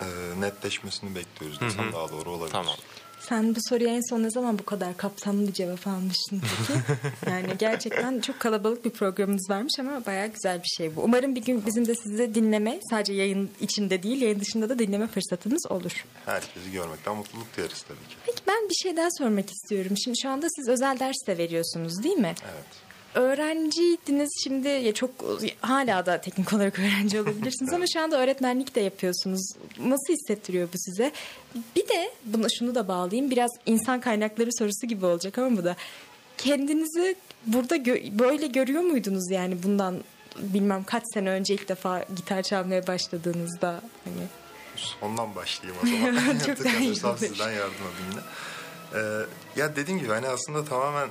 e, netleşmesini bekliyoruz desem daha doğru olabilir. Tamam. Sen bu soruya en son ne zaman bu kadar kapsamlı bir cevap almıştın peki? yani gerçekten çok kalabalık bir programımız varmış ama bayağı güzel bir şey bu. Umarım bir gün bizim de sizi dinleme, sadece yayın içinde değil, yayın dışında da dinleme fırsatımız olur. Herkesi görmekten mutluluk duyarız tabii ki. Peki ben bir şey daha sormak istiyorum. Şimdi şu anda siz özel ders de veriyorsunuz değil mi? Evet. Öğrenciydiniz şimdi ya çok hala da teknik olarak öğrenci olabilirsiniz ama şu anda öğretmenlik de yapıyorsunuz. Nasıl hissettiriyor bu size? Bir de buna şunu da bağlayayım. Biraz insan kaynakları sorusu gibi olacak ama bu da kendinizi burada gö- böyle görüyor muydunuz yani bundan bilmem kaç sene önce ilk defa gitar çalmaya başladığınızda hani Sondan başlayayım o zaman. Çok daha iyi olur. sizden yardım alayım yine. Ee, ya dediğim gibi hani aslında tamamen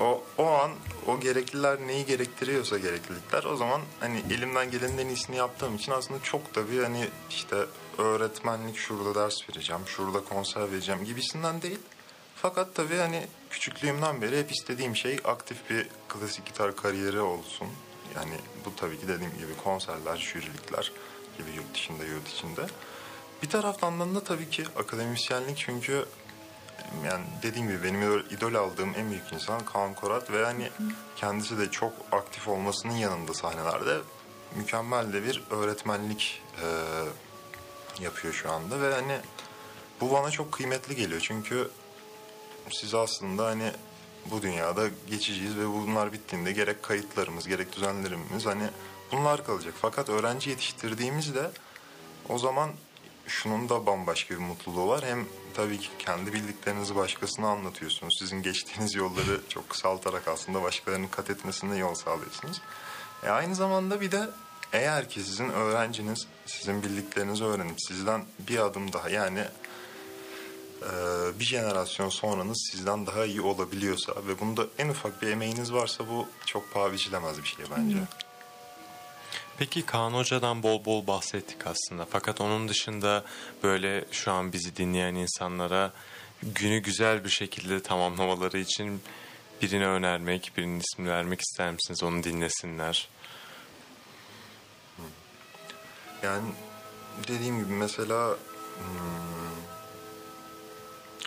o, o an o gerekliler neyi gerektiriyorsa gereklilikler o zaman hani elimden gelenin en iyisini yaptığım için aslında çok da bir hani işte öğretmenlik şurada ders vereceğim, şurada konser vereceğim gibisinden değil. Fakat tabii hani küçüklüğümden beri hep istediğim şey aktif bir klasik gitar kariyeri olsun. Yani bu tabii ki dediğim gibi konserler, jürilikler gibi yurt dışında, yurt içinde. Bir taraftan da tabii ki akademisyenlik çünkü yani dediğim gibi benim idol- aldığım en büyük insan Kaan Korat ve yani kendisi de çok aktif olmasının yanında sahnelerde mükemmel de bir öğretmenlik e, yapıyor şu anda ve hani bu bana çok kıymetli geliyor çünkü siz aslında hani bu dünyada geçeceğiz ve bunlar bittiğinde gerek kayıtlarımız gerek düzenlerimiz hani bunlar kalacak. Fakat öğrenci yetiştirdiğimizde o zaman şunun da bambaşka bir mutluluğu var. Hem tabii ki kendi bildiklerinizi başkasına anlatıyorsunuz. Sizin geçtiğiniz yolları çok kısaltarak aslında başkalarının kat etmesine yol sağlıyorsunuz. E aynı zamanda bir de eğer ki sizin öğrenciniz sizin bildiklerinizi öğrenip sizden bir adım daha yani e, bir jenerasyon sonranız sizden daha iyi olabiliyorsa ve bunda en ufak bir emeğiniz varsa bu çok paha biçilemez bir şey bence. Peki Kaan Hoca'dan bol bol bahsettik aslında. Fakat onun dışında böyle şu an bizi dinleyen insanlara günü güzel bir şekilde tamamlamaları için birini önermek, birinin ismini vermek ister misiniz? Onu dinlesinler. Yani dediğim gibi mesela hmm,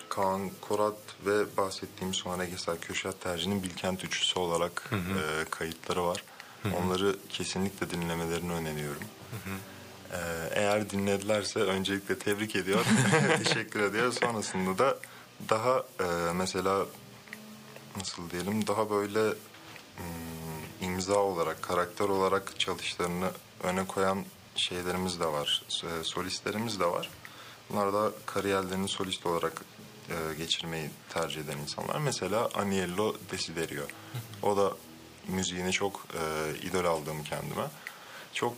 Kaan Korat ve bahsettiğim Suhane Gesel Köşat Tercihi'nin Bilkent Üçlüsü olarak e, kayıtları var. Onları kesinlikle dinlemelerini öneriyorum. E, eğer dinledilerse öncelikle tebrik ediyor, teşekkür ediyor. Sonrasında da daha e, mesela nasıl diyelim daha böyle hmm, imza olarak, karakter olarak çalışlarını öne koyan şeylerimiz de var, e, solistlerimiz de var. Bunlar da kariyerlerini solist olarak e, geçirmeyi tercih eden insanlar. Mesela Aniello Desiderio. O da müziğini çok e, idol aldığım kendime. Çok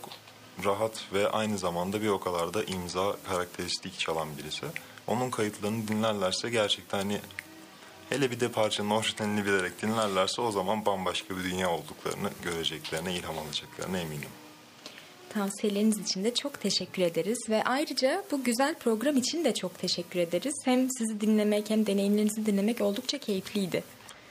rahat ve aynı zamanda bir o kadar da imza karakteristik çalan birisi. Onun kayıtlarını dinlerlerse gerçekten hani hele bir de parçanın orijinalini bilerek dinlerlerse o zaman bambaşka bir dünya olduklarını göreceklerine, ilham alacaklarına eminim. Tavsiyeleriniz için de çok teşekkür ederiz ve ayrıca bu güzel program için de çok teşekkür ederiz. Hem sizi dinlemek hem deneyimlerinizi dinlemek oldukça keyifliydi.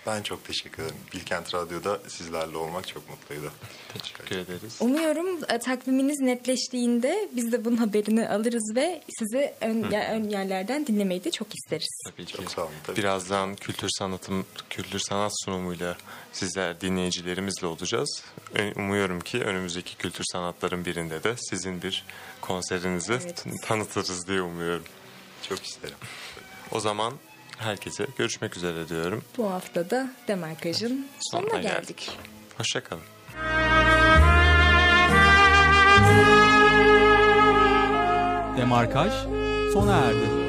Ben çok teşekkür ederim. Bilkent Radyo'da sizlerle olmak çok mutluydu. Teşekkür ederiz. Umuyorum e, takviminiz netleştiğinde biz de bunun haberini alırız ve sizi ön, ya- ön yerlerden dinlemeyi de çok isteriz. Tabii ki. Çok sağ olun, tabii. Birazdan kültür sanatım, kültür sanat sunumuyla sizler dinleyicilerimizle olacağız. Umuyorum ki önümüzdeki kültür sanatların birinde de sizin bir konserinizi Evet. tanıtırız diye umuyorum. Çok isterim. O zaman Herkese görüşmek üzere diyorum. Bu hafta da Demarkaj'ın sonuna, sonuna geldik. geldik. Hoşçakalın. Demarkaj sona erdi.